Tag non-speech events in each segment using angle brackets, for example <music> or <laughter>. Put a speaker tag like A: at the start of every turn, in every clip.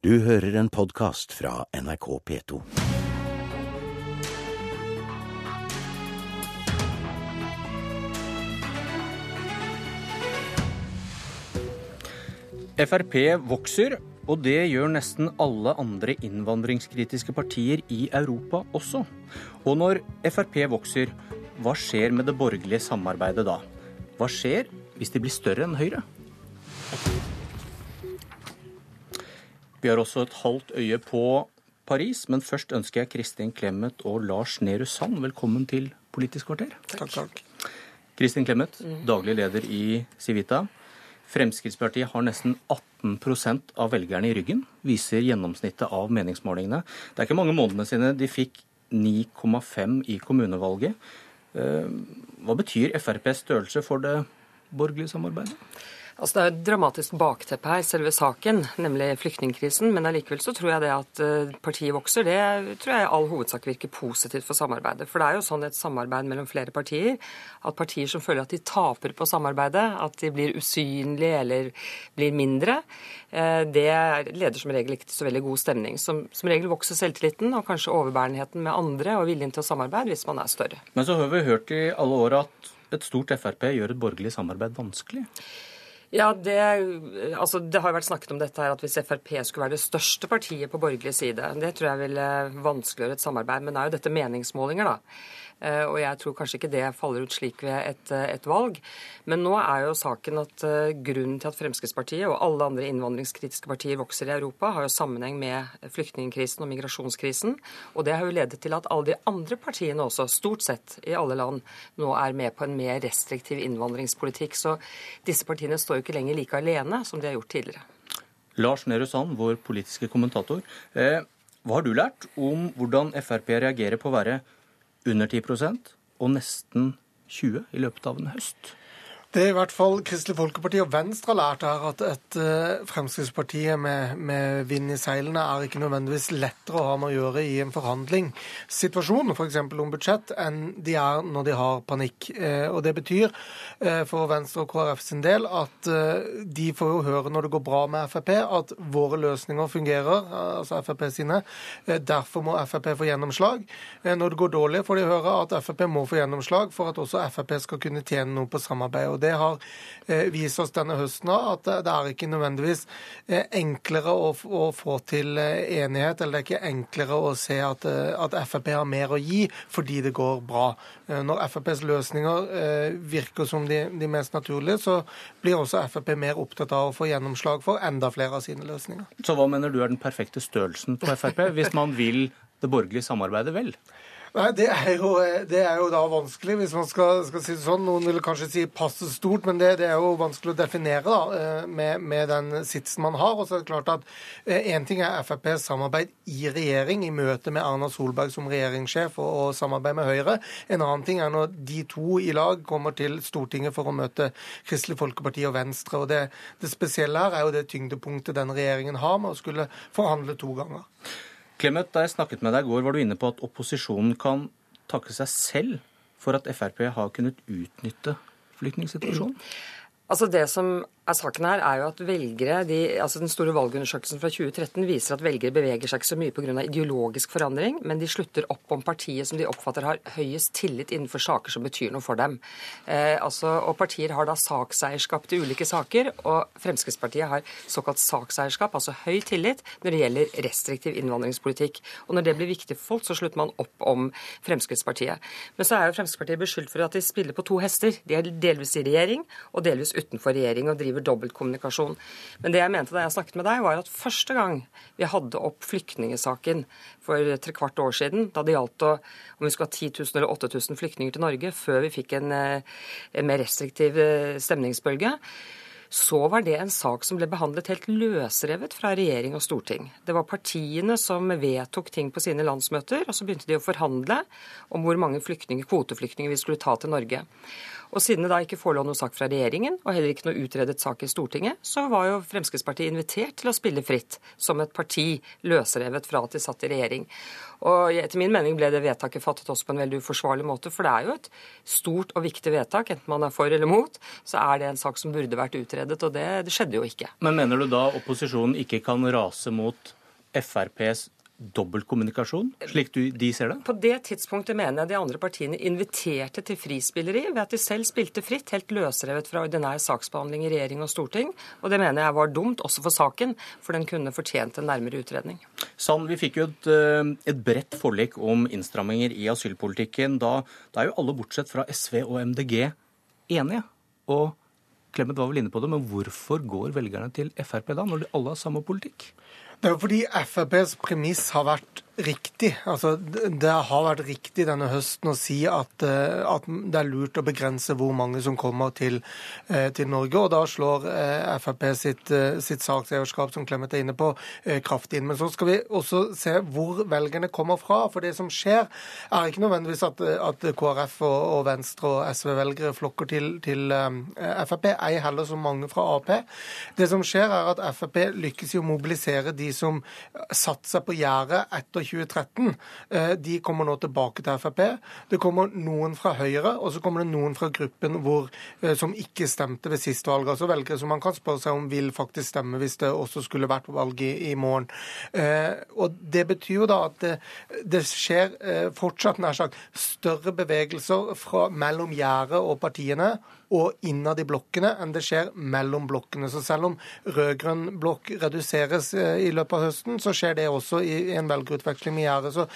A: Du hører en podkast fra NRK P2.
B: Frp vokser, og det gjør nesten alle andre innvandringskritiske partier i Europa også. Og når Frp vokser, hva skjer med det borgerlige samarbeidet da? Hva skjer hvis de blir større enn Høyre? Vi har også et halvt øye på Paris, men først ønsker jeg Kristin Clemet og Lars Nehru Sand velkommen til Politisk kvarter.
C: Takk, takk.
B: Kristin Clemet, daglig leder i Civita. Fremskrittspartiet har nesten 18% av velgerne i ryggen, viser gjennomsnittet av meningsmålingene. Det er ikke mange månedene sine de fikk 9,5 i kommunevalget. Eh, Hva betyr FrPs størrelse for det borgerlige samarbeidet?
C: Altså, det er et dramatisk bakteppe her, selve saken, nemlig flyktningkrisen. Men allikevel så tror jeg det at eh, partiet vokser, det tror jeg i all hovedsak virker positivt for samarbeidet. For det er jo sånn et samarbeid mellom flere partier, at partier som føler at de taper på samarbeidet, at de blir usynlige eller blir mindre, eh, det leder som regel ikke til så veldig god stemning. Som, som regel vokser selvtilliten og kanskje overbærenheten med andre og viljen til å samarbeide hvis man er større.
B: Men så har vi hørt i alle år at et stort Frp gjør et borgerlig samarbeid vanskelig.
C: Ja, det, altså, det har vært snakket om dette her at hvis Frp skulle være det største partiet på borgerlig side, det tror jeg ville vanskeliggjøre et samarbeid. Men det er jo dette meningsmålinger, da. Eh, og jeg tror kanskje ikke det faller ut slik ved et, et, valg. Men nå er jo saken at eh, grunnen til at Fremskrittspartiet og alle andre innvandringskritiske partier vokser i Europa, har jo sammenheng med flyktningkrisen og migrasjonskrisen. Og det har jo ledet til at alle de andre partiene også, stort sett i alle land, nå er med på en mer restriktiv innvandringspolitikk. Så disse partiene står jo ikke lenger like alene som de har gjort tidligere.
B: Lars Nehru Sand, vår politiske kommentator. Eh, hva har du lært om hvordan Frp reagerer på å være under 10% og nesten 20 i løpet av en høst.
D: Det er i hvert fall Kristelig Folkeparti og Venstre har lært her, at et uh, Fremskrittspartiet med, med, vind i seilene er ikke nødvendigvis lettere å ha med å gjøre i en forhandlingssituasjon, f.eks. For om budsjett, enn de er når de har panikk. Uh, og Det betyr uh, for Venstre og KrF sin del at de får jo høre når det går bra med Frp, at våre løsninger fungerer, altså Frp sine. derfor må Frp få gjennomslag. når det går dårlig, får de høre at Frp må få gjennomslag for at også Frp skal kunne tjene noe på samarbeid. Og Det har eh, vist oss denne høsten at det er ikke nødvendigvis eh, enklere å, å få til eh, enighet, eller det er ikke enklere å se at, at Frp har mer å gi fordi det går bra. Når FrPs løsninger virker som de, de mest naturlige, så blir også Frp mer opptatt av å få gjennomslag for enda flere av sine løsninger.
B: Så hva mener du er den perfekte størrelsen på Frp, hvis man vil det borgerlige samarbeidet vel?
D: Nei, det er, jo, det er, jo, da vanskelig, hvis man skal, skal, si det sånn. Noen vil kanskje si passe stort, men det, det er jo vanskelig å definere da, eh, med, med, den sitsen man har. Og så er det klart at Én eh, ting er FrPs samarbeid i regjering, i møte med Erna Solberg som regjeringssjef og, og samarbeid med Høyre. En annen ting er når de to i lag kommer til Stortinget for å møte Kristelig Folkeparti og Venstre. og Det, det spesielle her er jo det tyngdepunktet den regjeringen har med å skulle forhandle to ganger.
B: Clemet, da jeg snakket med deg i går, var du inne på at opposisjonen kan takke seg selv for at Frp har kunnet utnytte flyktningsituasjonen?
C: Altså Det som saken her, er jo at velgere, de, altså Den store valgundersøkelsen fra 2013 viser at velgere beveger seg ikke så mye pga. ideologisk forandring, men de slutter opp om partiet som de oppfatter har høyest tillit innenfor saker som betyr noe for dem. Eh, altså, og Partier har da sakseierskap til ulike saker, og Fremskrittspartiet har såkalt sakseierskap, altså høy tillit, når det gjelder restriktiv innvandringspolitikk. Og Når det blir viktig for folk, så slutter man opp om Fremskrittspartiet. Men så er jo Fremskrittspartiet beskyldt for at de spiller på to hester. De er delvis i regjering og delvis utenfor regjering. og driver dobbeltkommunikasjon. Men det jeg mente da jeg snakket med deg, var at første gang vi hadde opp flyktningesaken for trekvart år siden, da det gjaldt om vi skulle ha 10 000 eller 8000 flyktninger til Norge før vi fikk en, eh, en mer restriktiv eh, stemningsbølge, så var det en sak som ble behandlet helt løsrevet fra regjering og storting. Det var partiene som vedtok ting på sine landsmøter, og så begynte de å forhandle om hvor mange kvoteflyktninger vi skulle ta til Norge. Og siden det da ikke forelå noe sak fra regjeringen, og heller ikke noe utredet sak i Stortinget, så var jo Fremskrittspartiet invitert til å spille fritt, som et parti løsrevet fra at de satt i regjering. Og etter min mening ble det vedtaket fattet også på en veldig uforsvarlig måte, for det er jo et stort og viktig vedtak, enten man er for eller mot, så er det en sak som burde vært utredet og det, det skjedde jo ikke.
B: Men mener du da opposisjonen ikke kan rase mot FrPs dobbeltkommunikasjon, slik du, de ser det?
C: På det tidspunktet mener jeg de andre partiene inviterte til frispilleri ved at de selv spilte fritt, helt løsrevet fra ordinær saksbehandling i regjering og storting. Og det mener jeg var dumt, også for saken, for den kunne fortjent en nærmere utredning.
B: Sand, vi fikk jo et, eh, et bredt forlik om innstramminger i asylpolitikken. Da, da er jo alle bortsett fra SV og MDG enige. Og Clemet var vel inne på det, men hvorfor går velgerne til Frp da, når de alle har samme politikk?
D: Det er fordi FrPs premiss har vært riktig. Altså, det har vært riktig denne høsten å si at, eh, at, det er lurt å begrense hvor mange som kommer til, eh, til Norge. Og da slår eh, Frp sitt, sitt sakseierskap, som Clemet er inne på, kraftig inn. Men så skal vi også se hvor velgerne kommer fra. For det som skjer, er ikke nødvendigvis at, at KrF og, og, Venstre og SV-velgere flokker til, til Frp, ei heller så mange fra Ap. Det som skjer, er at Frp lykkes i å mobilisere de som satte seg på gjerdet etter 2013, eh, de kommer nå tilbake til Frp. Det kommer noen fra Høyre, og så kommer det noen fra gruppen hvor, eh, som ikke stemte ved sist valg. Altså velgere som man kan spørre seg om vil faktisk stemme hvis det også skulle vært valg i, i morgen. Eh, og Det betyr jo da at det, det skjer fortsatt nær sagt større bevegelser fra, mellom gjerdet og partiene og innad i blokkene enn det skjer mellom blokkene. Så selv om rød-grønn blokk reduseres i løpet av høsten, så skjer det også i en velgerutveksling med gjerdet. Så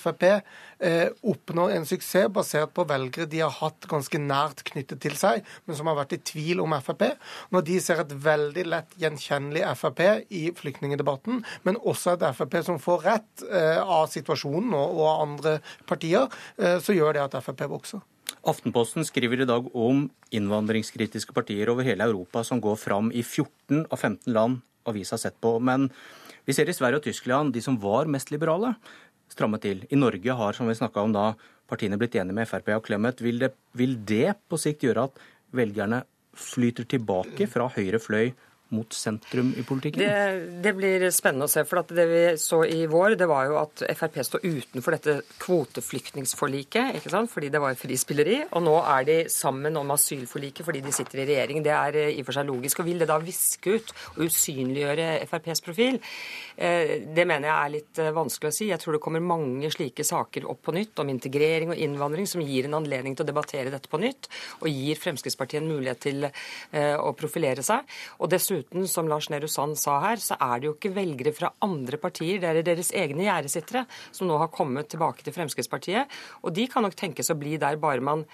D: Frp eh, oppnår en suksess basert på velgere de har hatt ganske nært knyttet til seg, men som har vært i tvil om Frp. Når de ser et veldig lett gjenkjennelig Frp i flyktningdebatten, men også et Frp som får rett eh, av situasjonen og, og andre partier, eh, så gjør det at Frp vokser.
B: Aftenposten skriver i dag om innvandringskritiske partier over hele Europa som går fram i 14 av 15 land avisa har sett på. Men vi ser i Sverige og Tyskland de som var mest liberale, stramme til. I Norge har som vi om da, partiene blitt enige med Frp og Clemet. Vil vil det på sikt gjøre at velgerne flyter tilbake fra høyre fløy mot sentrum i politikken?
C: Det, det, blir spennende å se. for Det vi så i vår, det var jo at Frp står utenfor dette kvoteflyktningsforliket, fordi det var frispilleri. Og nå er de sammen om asylforliket fordi de sitter i regjering. Det er eh, i og for seg logisk. Og vil det da viske ut og usynliggjøre FrPs profil? Eh, det mener jeg er litt eh, vanskelig å si. Jeg tror det kommer mange slike saker opp på nytt om integrering og innvandring som gir en anledning til å debattere dette på nytt, og gir Fremskrittspartiet en mulighet til å profilere seg. Og dessuten dessuten, som Lars Nehru Sand sa her, så er det jo ikke velgere fra andre partier, det er deres egne gjerdesittere, som nå har kommet tilbake til Fremskrittspartiet. Og de kan nok tenkes å bli der bare man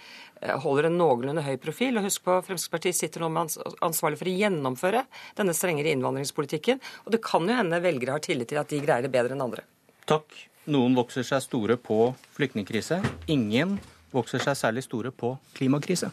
C: eh, holder en noenlunde høy profil. Og husk på, Fremskrittspartiet sitter nå med ansvarlig for å gjennomføre denne strengere innvandringspolitikken. Og det kan jo hende velgere har tillit til at de greier det bedre enn andre.
B: Takk. Noen vokser seg store på flyktningkrise. Ingen vokser seg særlig store på klimakrise.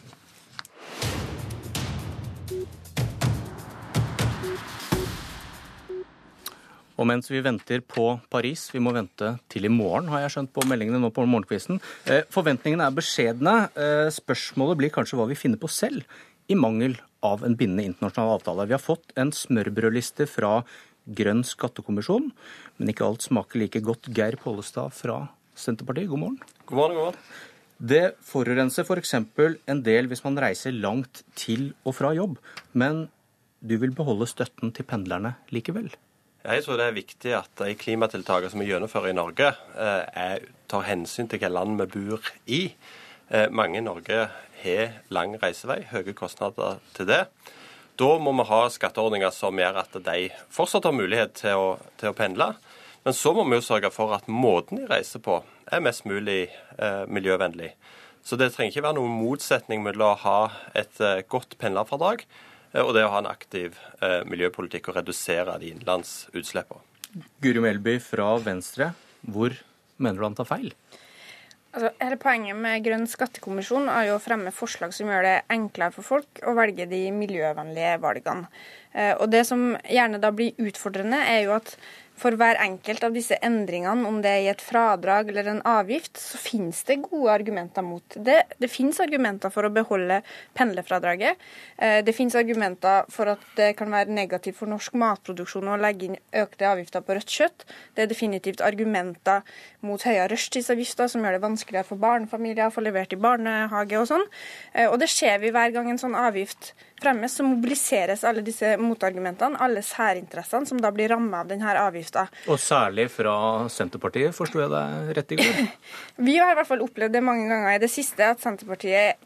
B: Og mens vi venter på Paris, vi må vente til i morgen, har jeg skjønt på meldingene nå på morgenkvisten. Eh, forventningene er beskjedne. Eh, spørsmålet blir kanskje hva vi finner på selv, i mangel av en bindende internasjonal avtale. Vi har fått en smørbrødliste fra Grønn skattekommisjon, men ikke alt smaker like godt. Geir Pollestad fra Senterpartiet, god morgen.
E: God morgen, god morgen.
B: Det forurenser f.eks. For en del hvis man reiser langt til og fra jobb, men du vil beholde støtten til pendlerne likevel?
E: Jeg tror det er viktig at de klimatiltakene som vi gjennomfører i Norge, eh, er, tar hensyn til hvilket land vi bor i. Eh, mange i Norge har lang reisevei, høye kostnader til det. Da må vi ha skatteordninger som gjør at de fortsatt har mulighet til å, til å pendle. Men så må vi jo sørge for at måten de reiser på, er mest mulig eh, miljøvennlig. Så det trenger ikke være noen motsetning mellom å ha et eh, godt pendlerfradrag og det å ha en aktiv eh, miljøpolitikk og redusere de innlandsutslippene.
B: Guri Melby fra Venstre, hvor mener du han tar feil?
F: Altså, hele Poenget med Grønn skattekommisjon er jo å fremme forslag som gjør det enklere for folk å velge de miljøvennlige valgene. Eh, og det som gjerne da blir utfordrende, er jo at for hver enkelt av disse endringene, om det er i et fradrag eller en avgift, så finnes det gode argumenter mot. Det, det finnes argumenter for å beholde pendlerfradraget. Eh, det finnes argumenter for at det kan være negativt for norsk matproduksjon å legge inn økte avgifter på rødt kjøtt. Det er definitivt argumenter mot høyere rushtidsavgifter, som gjør det vanskeligere for barnefamilier å få levert i barnehage og sånn. Eh, og det ser vi hver gang en sånn avgift fremmes, så mobiliseres alle disse motargumentene, alle særinteressene som da blir ramma av denne avgifta.
B: Og særlig fra Senterpartiet, forsto jeg deg rett i går? <laughs>
F: Vi har i hvert fall opplevd det mange ganger i det siste, at Senterpartiet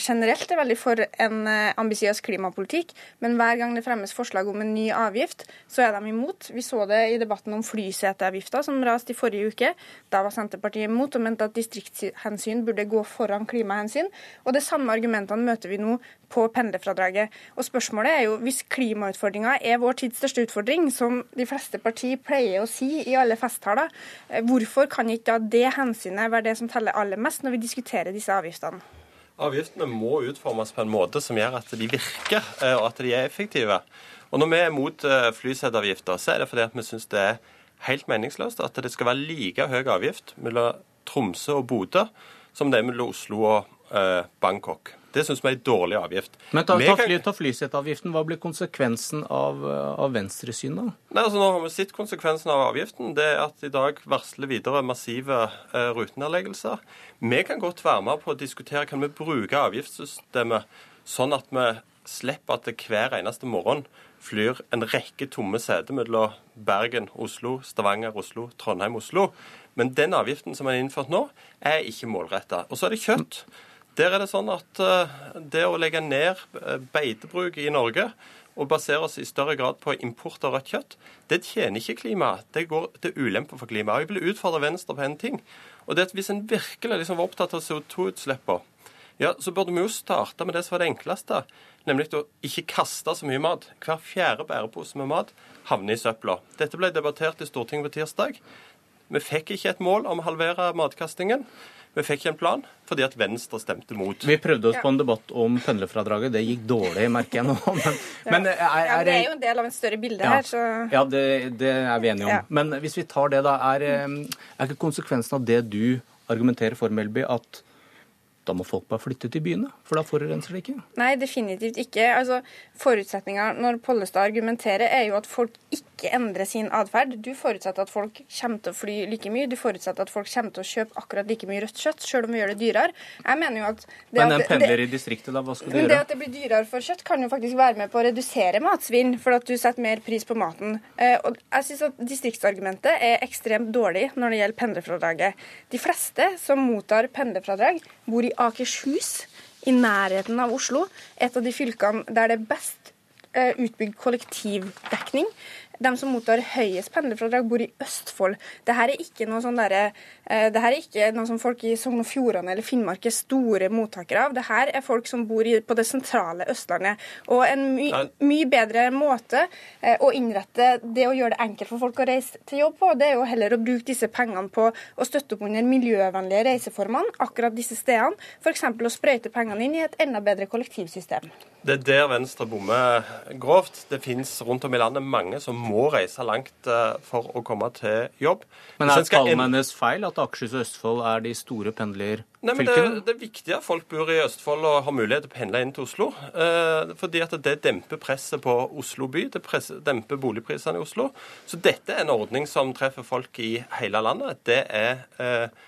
F: generelt er veldig for en eh, ambisiøs klimapolitikk, men hver gang det fremmes forslag om en ny avgift, så er de imot. Vi så det i debatten om flyseteavgifta som raste i forrige uke. Da var Senterpartiet imot og mente at distriktshensyn burde gå foran klimahensyn. Og det samme argumentene møter vi nå på pendlerfradraget. Og spørsmålet er jo, hvis klimautfordringa er vår tids største utfordring, som de fleste partier pleier å si i alle festtaler, eh, hvorfor kan ikke da det hensynet være det som teller aller mest når vi diskuterer disse avgiftene?
E: Avgiftene må utformes på en måte som gjør at de virker, eh, og at de er effektive. Og Når vi er mot eh, flyseteavgifter, så er det fordi at vi syns det er helt meningsløst at det skal være like høy avgift mellom Tromsø og Bodø som det er mellom Oslo og eh, Bangkok. Det syns vi er en dårlig avgift.
B: Men ta, ta, fly, ta flyseteavgiften. Hva blir konsekvensen av, av venstresyn, da?
E: Nei, altså Nå har vi sett konsekvensen av avgiften. Det er at i dag varsler videre massive eh, rutenedleggelser. Vi kan godt være med på å diskutere kan vi bruke avgiftssystemet sånn at vi slipper at det hver eneste morgen flyr en rekke tomme seter mellom Bergen, Oslo, Stavanger, Oslo, Trondheim, Oslo. Men den avgiften som er innført nå, er ikke målretta. Og så er det kjøtt. Der er det sånn at eh, det å legge ned eh, beitebruk i Norge og basere oss i større grad på import av rødt kjøtt, det tjener ikke klimaet. Det går til ulempe for klimaet. Jeg vil utfordre Venstre på en ting. og det at Hvis en virkelig liksom var opptatt av CO2-utslippene, ja, så burde vi jo starte med det som var det enkleste, nemlig å ikke kaste så mye mat. Hver fjerde bærepose med mat havner i søpla. Dette ble debattert i Stortinget på tirsdag. Vi fikk ikke et mål om å halvere matkastingen. Vi fikk en plan fordi at Venstre stemte mot.
B: Vi prøvde oss på en debatt om pendlerfradraget. Det gikk dårlig, merker jeg nå. <laughs> Men,
F: men er, er, ja, det er jo en del av en større bilde
B: ja,
F: her, så
B: Ja, det, det, er vi enige om. Ja. Men hvis vi tar det, da. Er, eh, er ikke konsekvensen av det du argumenterer for, Melby, at da må folk bare flytte til byene, for da forurenser de ikke?
F: Nei, definitivt ikke. Altså, Forutsetninga når Pollestad argumenterer, er jo at folk ikke endrer sin atferd. Du forutsetter at folk kommer til å fly like mye, du forutsetter at folk kommer til å kjøpe akkurat like mye rødt kjøtt, selv om vi gjør det dyrere. Jeg mener jo at
B: Men en pendler i distriktet, da, hva skal du
F: gjøre?
B: Det
F: at det blir dyrere for kjøtt, kan jo faktisk være med på å redusere matsvinn, for at du setter mer pris på maten. Eh, og jeg syns at distriktsargumentet er ekstremt dårlig når det gjelder pendlerfradraget. De fleste som mottar pendlerfradrag, bor i Akershus, i nærheten av Oslo. Et av de fylkene der det er best eh, utbygd kollektivdekning. De som mottar høyest pendlerfradrag, bor i Østfold. Dette er ikke noe sånn der, eh, det her er ikke noe som folk i Sogn og Fjordane eller Finnmark er store mottakere av. Dette er folk som bor på det sentrale Østlandet. Og en mye my bedre måte eh, å innrette det å gjøre det enkelt for folk å reise til jobb på, det er jo heller å bruke disse pengene på å støtte opp under miljøvennlige reiseformene akkurat disse stedene. F.eks. å sprøyte pengene inn i et enda bedre kollektivsystem.
E: Det er der Venstre bommer grovt. Det finnes rundt om i landet mange som må reise langt eh, for å komme til jobb.
B: Men er tallene hennes feil, at Akershus og Østfold er de store pendlerfylkene?
E: Det, det, er viktig at folk bor i Østfold og har mulighet til å pendle inn til Oslo. Eh, fordi at det demper presset på Oslo by, det presser, demper boligprisene i Oslo. Så dette er en ordning som treffer folk i hele landet. Det er eh,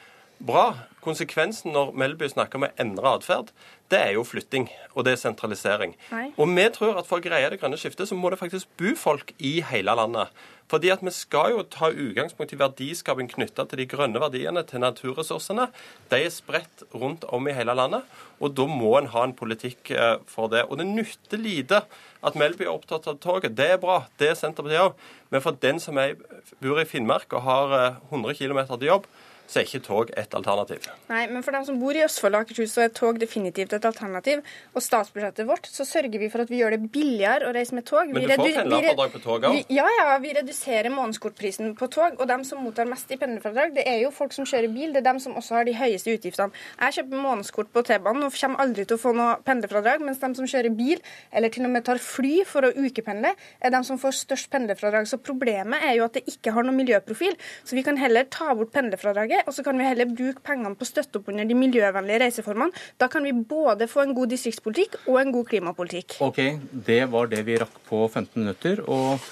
E: bra. Konsekvensen når Melby snakker om å endre atferd, det er jo flytting og det er sentralisering. Nei. Og vi tror at for å greie det grønne skiftet, så må det faktisk bo folk i hele landet. Fordi at vi skal jo ta utgangspunkt i verdiskaping knytta til de grønne verdiene, til naturressursene. De er spredt rundt om i hele landet, og da må en ha en politikk eh, for det. Og det nytter lite at Melby er opptatt av toget. Det er bra, det er Senterpartiet òg. Men for den som er, bor i Finnmark og har 100 eh, km til jobb, så er ikke tog et alternativ.
F: Nei, men for dem som bor i Østfold og Akershus, så er tog definitivt et alternativ. Og statsbudsjettet vårt, så sørger vi for at vi gjør det billigere å reise med tog.
E: Men du får pendlerfradrag på tog òg.
F: Ja, ja, vi reduserer månedskortprisen på tog. Og dem som mottar mest i pendlerfradrag, det er jo folk som kjører bil. Det er dem som også har de høyeste utgiftene. Jeg kjøper månedskort på T-banen og kommer aldri til å få noe pendlerfradrag, mens dem som kjører bil, eller til og med tar fly for å ukependle, er dem som får størst pendlerfradrag. Så problemet er jo at det ikke har noen miljøprofil. Så vi kan heller ta bort pendlerfradraget, og så kan vi heller bruke pengene på å støtte opp under de miljøvennlige reiseformene. Da kan vi både få en god distriktspolitikk og en god klimapolitikk.
B: Ok, det var det vi rakk på 15 minutter. Og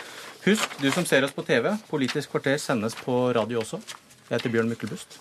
B: husk, du som ser oss på TV, Politisk kvarter sendes på radio også. Jeg heter Bjørn Myklebust.